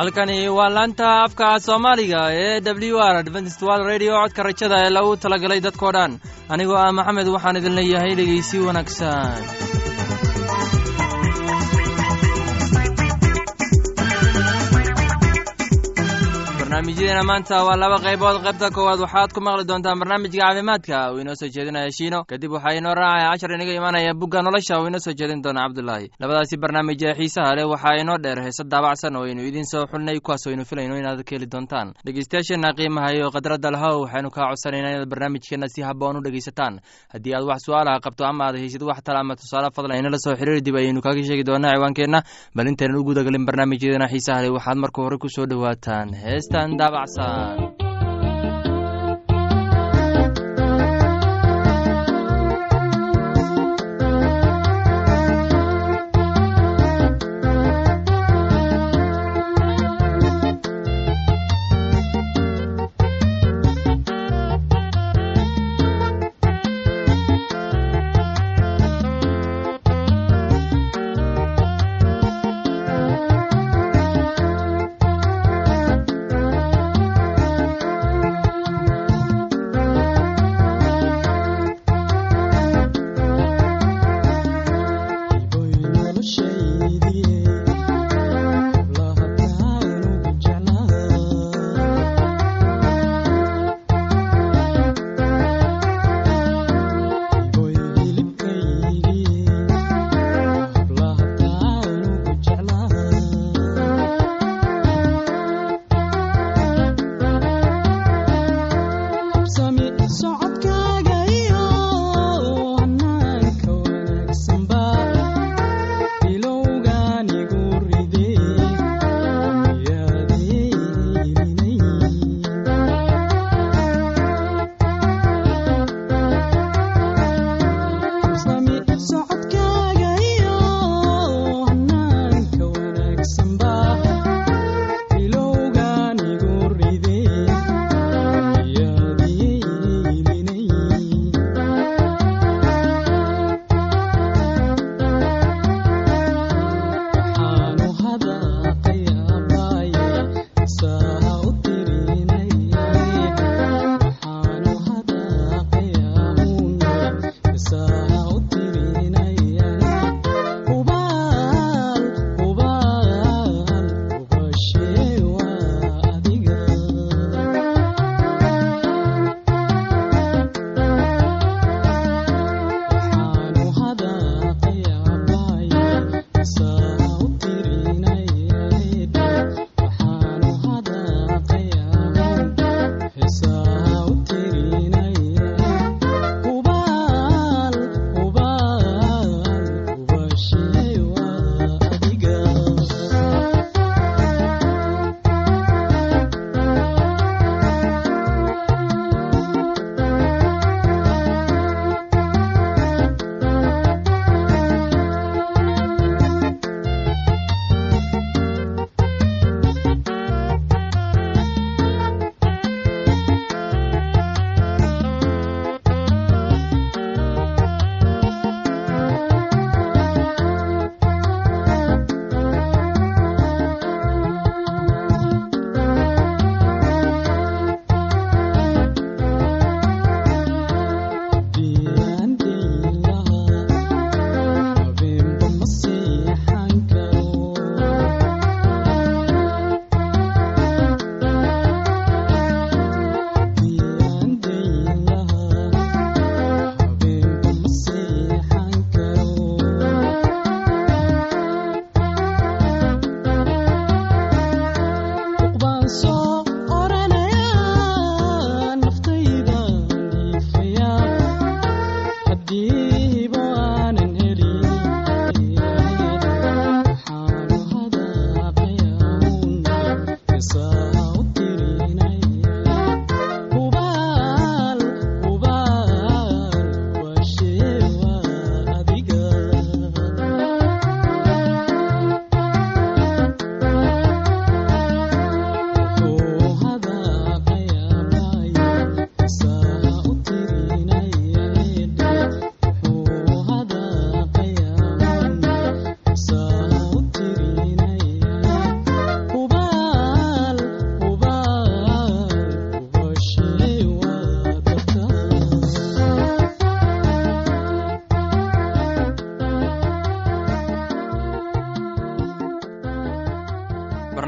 halkani waa laanta afka soomaaliga ee w r adventist wal radio. Codka rajada ee lagu talagalay dadkoo dhan. Anigoo ah maxamed waxaan idin leeyahay dhegeysi wanaagsan barnaamijyadeena maanta waa laba qaybood. Qaybta koowaad waxaad ku maqli doontaan barnaamijka caafimaadka. Uu inoo soo jeedinaya shiino. Kadib waxaa inoo raacaya cashar inaga imaanaya bugga nolosha. Uu inoo soo jeedin doona cabdulaahi labadaasi barnaamij ee xiisaha leh waxaa inoo dheer. Heese daabacsan oo aynu idiin soo xulnay kuwaas aynu filayno inaad ka heli doontaan. Dhegeystayaasheenna qiimaha iyo khadradda lahow waxaynu kaa codsanaynaa inaad barnaamijkeenna si habboon u dhegeysataan haddii aad wax su'aalaha qabto ama aad haysid wax tala ama tusaale fadlan inala soo xiriiri dib ayaynu kaaga sheegi doonaa ciwaankeenna. Bal intaynan u gudagelin barnaamijyadeena xiisaha leh waxaad marka hore ku soo dhowaataan. Heestan daabacsan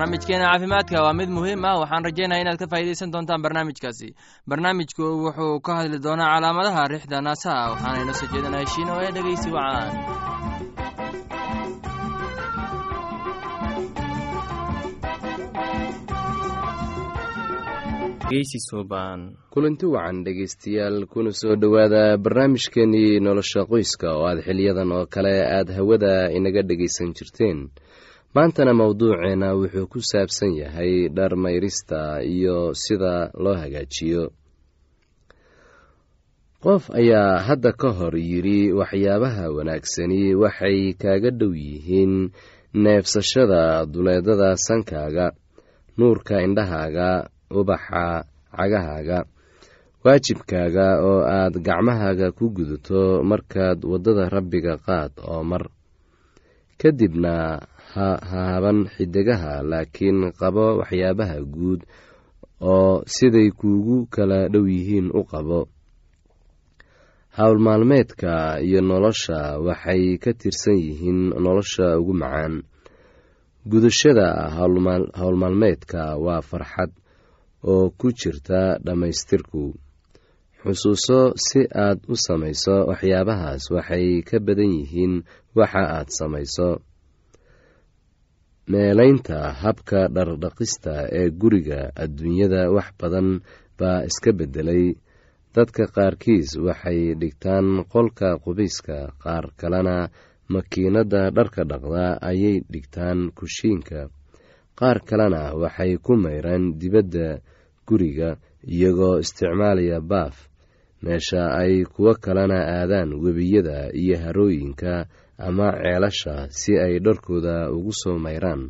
barnaamijkeena caafimaadka waa mid muhiim ah waxaan rajaynaya inaad ka faa'iidaysan doontaan barnaamijkaasi. Barnaamijku wuxuu ka hadli doonaa calaamadaha rixda naasaha waxaana inoo soo jeedinaya shiino ee dhegeysi wacaan. Kulanti wacan dhegaystayaal kuna soo dhowaada barnaamijkeenii nolosha qoyska oo aad xiliyadan oo kale aada hawada inaga dhegaysan jirteen maantana mowduuceena wuxuu ku saabsan yahay dhar mayrista iyo sida loo hagaajiyo. Qof ayaa hadda ka hor yidhi waxyaabaha wanaagsani waxay kaaga dhow yihiin neebsashada duleedada sankaaga nuurka indhahaaga ubaxa cagahaaga waajibkaaga oo aad gacmahaaga ku gudato markaad waddada rabbiga qaad oo mar. Kadibna ha haaban xidigaha laakiin qabo waxyaabaha guud oo siday kuugu kala dhow yihiin u qabo. Howlmaalmeedka iyo nolosha waxay ka tirsan yihiin nolosha ugu macaan. Gudashada howlmaalmeedka waa farxad oo ku jirta dhammaystirku. Xusuuso si aad u samayso waxyaabahaas waxay ka badan yihiin waxa aad samayso meelaynta habka dhardhaqista ee guriga adduunyada wax badan baa iska beddelay. Dadka qaarkiis waxay dhigtaan qolka qubayska qaar kalena makiinadda dharka dhaqda ayay dhigtaan kushiinka. Qaar kalena waxay ku mayraan dibadda guriga iyagoo isticmaalaya baaf. Meesha ay kuwo kalena aadaan webiyada iyo harooyinka ama ceelasha si ay dharkooda ugu soo mayraan.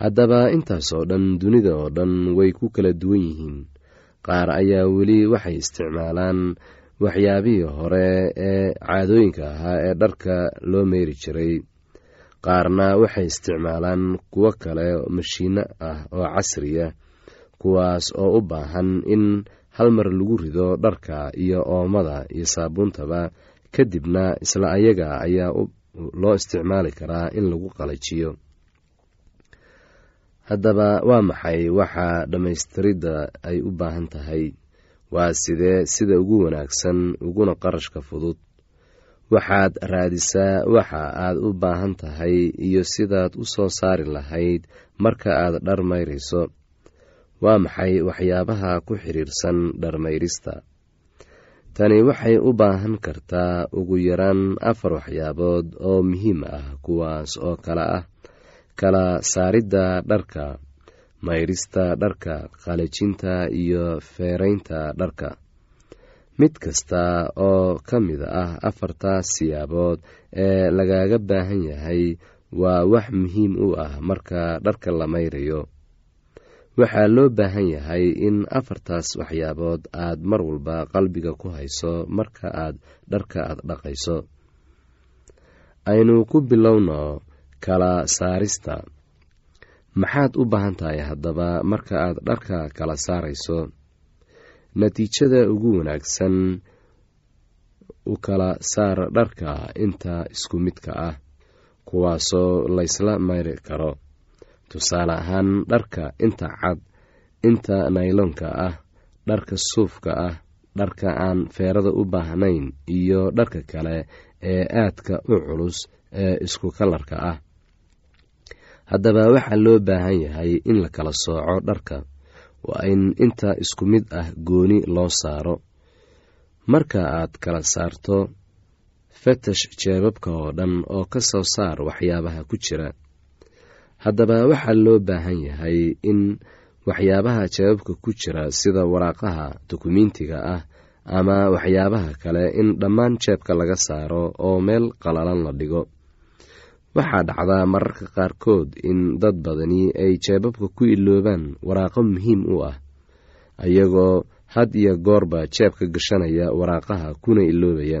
Haddaba intaas oo dhan dunida oo dhan way ku kala duwan yihiin. Qaar ayaa weli waxay isticmaalaan waxyaabihii hore ee caadooyinka ahaa ee dharka loo meyri jiray. Qaarna waxay isticmaalaan kuwo kale mashiino ah oo casriya kuwaas oo u baahan in hal mar lagu rido dharka iyo oomada iyo saabuuntaba kadibna isla ayaga ayaa loo isticmaali karaa in lagu qalajiyo. Haddaba waa maxay waxa dhammaystiridda ay u baahan tahay? Waa sidee sida ugu wanaagsan uguna qarashka fudud? Waxaad raadisaa waxa aad u baahan tahay iyo sidaad u soo saari lahayd marka aad dhar mayrayso waa maxay waxyaabaha ku xidhiirsan dharmayrista tani waxay u baahan kartaa ugu yaraan afar waxyaabood oo muhiim ah kuwaas oo kale ah kala saaridda dharka mayrista dharka qalajinta iyo feeraynta dharka. Mid kasta oo ka mid ah afartaas siyaabood ee lagaga baahan yahay waa wax muhiim u ah marka dharka la mayrayo waxaa loo baahan yahay in afartaas waxyaabood aad mar walba qalbiga ku hayso marka aad dharka aad dhaqayso. Aynu ku bilowno kala saarista. Maxaad u baahan tahay haddaba marka aad dharka kala saarayso? Natiijada ugu wanaagsan u kala saar dharka inta isku midka ah kuwaasoo laysla mayri karo tusaale ahaan dharka inta cad inta nayloonka ah dharka suufka ah dharka aan feerada u baahnayn iyo dharka kale ee aadka u culus ee isku kalarka ah. Haddaba waxaa loo baahan yahay in la kala sooco dharka. Waa in inta isku mid ah gooni loo saaro. Marka aad kala saarto fatash jeebabka oo dhan oo ka soo saar waxyaabaha ku jira haddaba waxaa loo baahan yahay in waxyaabaha jeebabka ku jira sida waraaqaha dukumiintiga ah ama waxyaabaha kale in dhammaan jeebka laga saaro oo meel qalalan la dhigo. Waxaa dhacdaa mararka qaarkood in dad badani ay jeebabka ku iloobaan waraaqo muhiim u ah iyagoo had iyo goorba jeebka gashanaya waraaqaha kuna iloobaya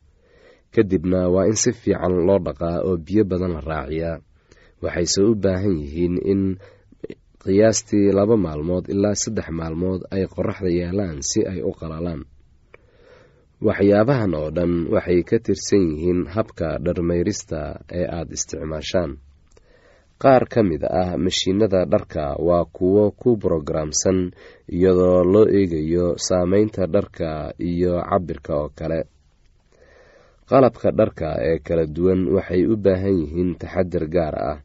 kadibna waa in si fiican loo dhaqaa oo biyo badan la raaciyaa. Waxayse u baahan yihiin in qiyaastii laba maalmood ilaa saddex maalmood ay qoraxda yaalaan si ay u qalalaan. Waxyaabahan oo dhan waxay ka tirsan yihiin habka dharmayrista ee aada isticmaashaan. Qaar ka mid ah mashiinada dharka waa kuwo ku brogaraamsan iyadoo loo eegayo saameynta dharka iyo cabirka oo kale qalabka dharka ee kala duwan waxay u baahan yihiin taxadir gaar ah.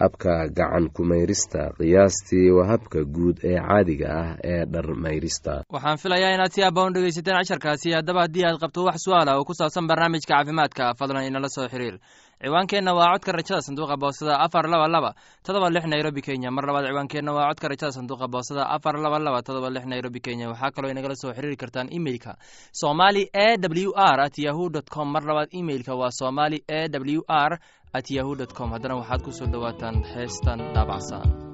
Habka gacan kumayrista qiyaastii waa habka guud ee caadiga ah ee dharmayrista. Waxaan filayaa inaad si abaan dhegeysateen casharkaasi haddaba haddii aad qabto wax su'aala oo ku saabsan barnaamijka caafimaadka fadlan inala soo xiriir ciwaankeenna waa codka rajada sanduuqa boosada afar laba laba todoba lix nairobi kenya. Mar labaad ciwaankeenna waa codka rajada sanduuqa boosada afar laba laba todoba lix nairobi kenya. Waxaa kaloo inagala soo xiriiri kartaan imeilka somali e w r at yahu dt com. Mar labaad imeilka waa somali e w r at yahu dt com. Haddana waxaad ku soo dhowaataan heestan daabacsan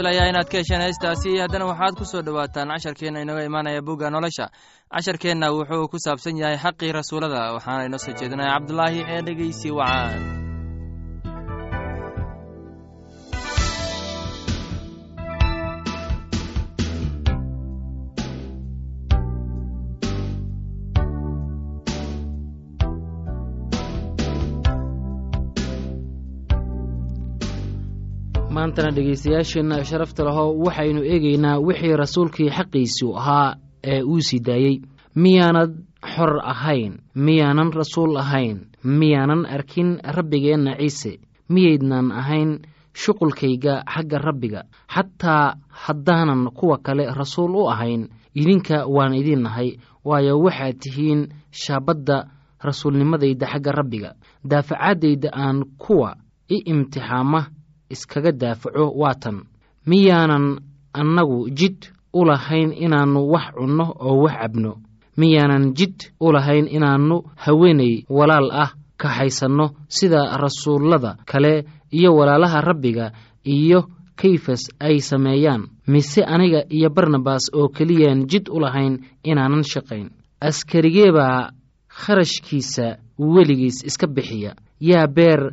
filayaa inaad ka hesheen heestaasi haddana waxaad ku soo dhowaataan casharkeenna inaga imaanaya bugga nolosha. Casharkeenna wuxuu ku saabsan yahay xaqii rasuulada waxaana inoo soo jeedinaya cabdulaahi ee dhegeysi wacaan maantana dhegaystayaasheenna sharafta lahow waxaynu eegaynaa wixii rasuulkii xaqiisu ahaa ee uu sii daayey. Miyaanad xor ahayn miyaanan rasuul ahayn miyaanan arkin rabbigeenna ciise miyaydnan ahayn shuqulkayga xagga rabbiga. Xataa haddaanan kuwa kale rasuul u ahayn idinka waan idin nahay waayo waxaad tihiin shaabadda rasuulnimadayda xagga rabbiga. Daafacaddayda aan kuwa i imtixaama iskaga daafaco waatan miyaanan annagu jid u lahayn inaannu wax cunno oo wax cabno. Miyaanan jid u lahayn inaannu haweenay walaal ah kaxaysanno sida rasuullada kale iyo walaalaha rabbiga iyo kayfas ay sameeyaan. Mise aniga iyo barnabas oo keliyaan jid u lahayn inaanan shaqayn. Askarigee baa kharashkiisa weligiis iska bixiya. Yaa beer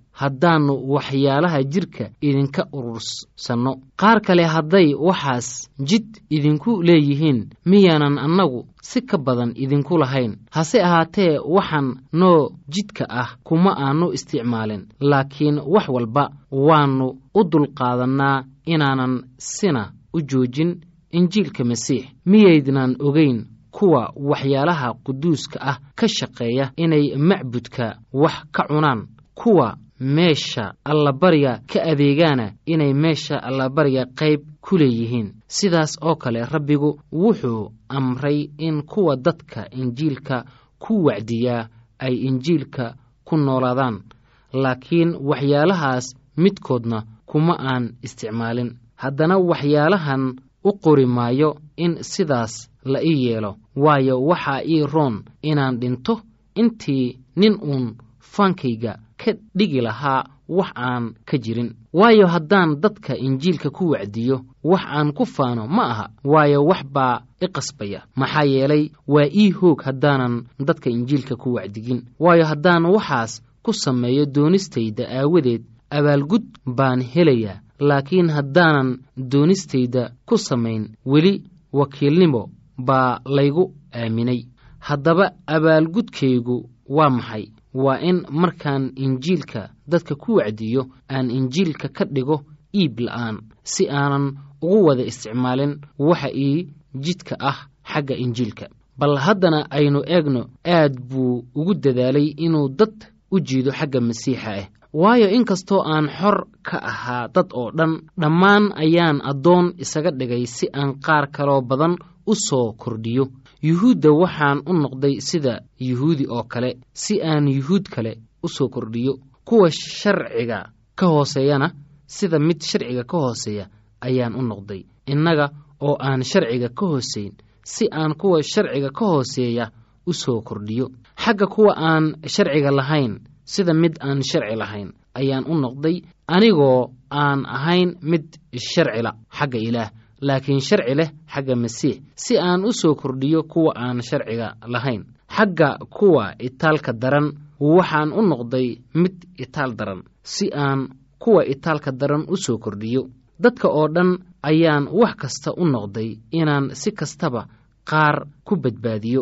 haddaannu waxyaalaha jidhka idinka urursanno qaar kale hadday waxaas jid idinku leeyihiin miyaanan annagu si ka badan idinku lahayn. Hase ahaatee waxaan noo jidka ah kuma aannu isticmaalin laakiin wax walba waannu u dulqaadannaa inaanan sina u joojin injiilka masiix. Miyaydnan ogayn kuwa waxyaalaha quduuska ah ka shaqeeya inay macbudka wax ka cunaan kuwa meesha allabariga ka adeegaana inay meesha allabariga qayb ku leeyihiin. Sidaas oo kale rabbigu wuxuu amray in kuwa dadka injiilka ku wacdiyaa ay injiilka ku noolaadaan laakiin waxyaalahaas midkoodna kuma aan isticmaalin. Haddana waxyaalahan u qori maayo in sidaas la ii yeelo waayo waxaa ii roon inaan dhinto intii nin uun faankayga ka dhigi lahaa wax aan ka jirin. Waayo haddaan dadka injiilka ku wacdiyo wax aan ku faano ma aha. Waayo wax baa i qasbaya. Maxaa yeelay waa ii hoog haddaanan dadka injiilka ku wacdigin. Waayo haddaan waxaas ku sameeyo doonistayda aawadeed abaalgud baan helayaa. Laakiin haddaanan doonistayda ku samayn weli wakiilnimo baa laygu aaminay. Haddaba abaalgudkaygu waa maxay waa in markaan injiilka dadka ku wacdiyo aan injiilka ka dhigo iib la'aan si aanan ugu wada isticmaalin waxa ii jidka ah xagga injiilka. Bal haddana aynu eegno aad buu ugu dadaalay inuu dad u jiido xagga masiixa ah waayo inkastoo aan xor ka ahaa dad oo dhan dhammaan ayaan addoon isaga dhigay si aan qaar kaloo badan u soo kordhiyo yuhuudda waxaan u noqday sida yuhuudi oo kale si aan yuhuud kale u soo kordhiyo. Kuwa sharciga ka hooseeyana sida mid sharciga ka hooseeya ayaan u noqday. Innaga oo aan sharciga ka hooseyn si aan kuwa sharciga ka hooseeya u soo kordhiyo. Xagga kuwa aan sharciga lahayn sida mid aan sharci lahayn ayaan u noqday. Anigoo aan ahayn mid sharcila xagga ilaah laakiin sharci leh xagga masiix si aan u soo kordhiyo kuwa aan sharciga lahayn. Xagga kuwa itaalka daran waxaan u noqday mid itaal daran si aan kuwa itaalka daran u soo kordhiyo. Dadka oo dhan ayaan wax kasta u noqday inaan si kastaba qaar ku badbaadiyo.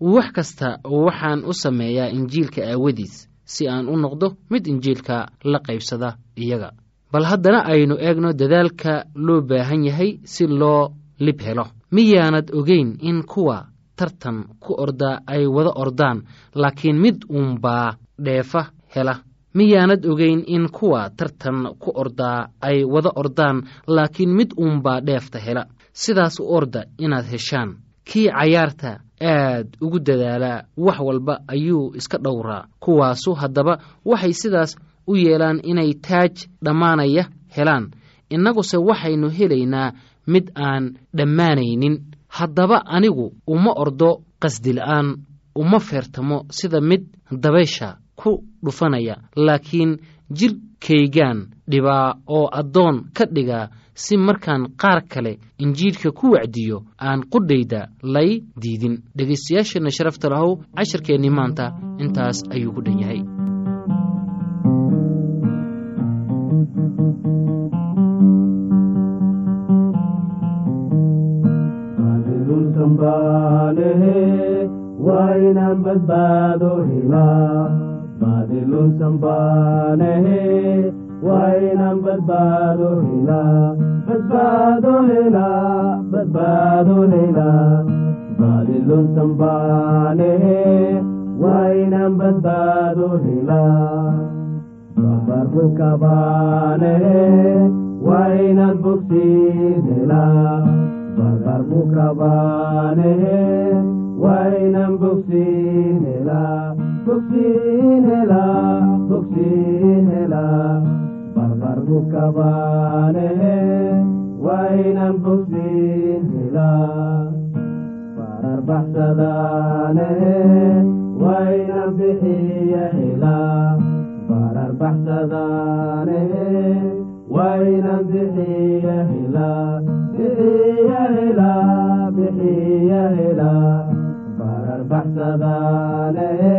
Wax kasta waxaan u sameeyaa injiilka aawadiis si aan u noqdo mid injiilka la qaybsada iyaga bal haddana aynu eegno dadaalka loo baahan yahay si loo lib helo. Miyaanad ogeyn in kuwa tartan ku ordaa ay wada ordaan laakiin mid uunbaa dheefa hela. Miyaanad ogeyn in kuwa tartan ku ordaa ay wada ordaan laakiin mid uunbaa dheefta hela. Sidaas u orda inaad heshaan. Kii cayaarta aad ugu dadaalaa wax walba ayuu iska dhowraa. Kuwaasu haddaba waxay sidaas u yeelaan inay taaj dhammaanaya helaan. Innaguse waxaynu helaynaa mid aan dhammaanaynin. Haddaba anigu uma ordo qasdila'aan uma feertamo sida mid dabaysha ku dhufanaya laakiin jidhkaygaan dhibaa oo addoon ka dhigaa si markaan qaar kale injiilka ku wacdiyo aan qudhayda lay diidin. Dhegaystayaasheenna sharafta lahow casharkeennii maanta intaas ayuu ku dhan yahay waynaan badbaado helaa baadilunsan baanehe waynaan badbaado helaa badbaado helaa badbaado helaa baadilunsan baanehe waynaan badbaado helaa babarku kabaanehe waynaan bogsiin helaa barbarku kabaanehe waynan bogsiin helaa bogsiin helaa bogsiin helaa barbarku kabaanehe waynan bogsiin helaa barar baxsadaanehe waynan bixiya helaa barar baxsadaanehe waynan bixiya helaa bixiya helaa bixiya helaa barar baxsadaanehe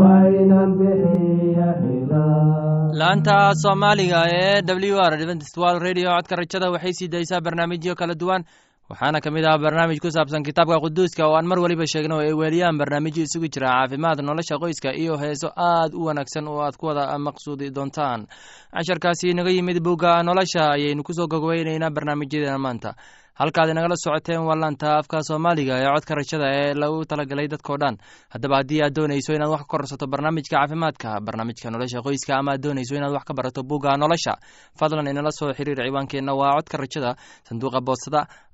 waynan bixiya helaa laanta soomaaliga ee w r adventist world radio codka rajada waxay sii daysaa barnaamijyo kala duwan waxaana ka mid ah barnaamij ku saabsan kitaabka quduuska oo aan mar weliba sheegno ay weeliyaan barnaamijyo isugu jira caafimaad nolosha qoyska iyo heeso aad u wanaagsan oo aad ku wada maqsuudi doontaan. Casharkaasi inaga yimid bugga nolosha ayaynu ku soo gogweyneynaa barnaamijyadeena maanta. Halkaad inagala socoteen waa laanta afka soomaaliga ee codka rajada ee lagu talagalay dadkao dhan. Haddaba haddii aad doonayso inaad wax ka korsato barnaamijka caafimaadka barnaamijka nolosha qoyska ama aad doonayso inaad wax ka barato bugga nolosha fadlan inala soo xiriir ciwaankeenna waa codka rajada sanduuqa boostada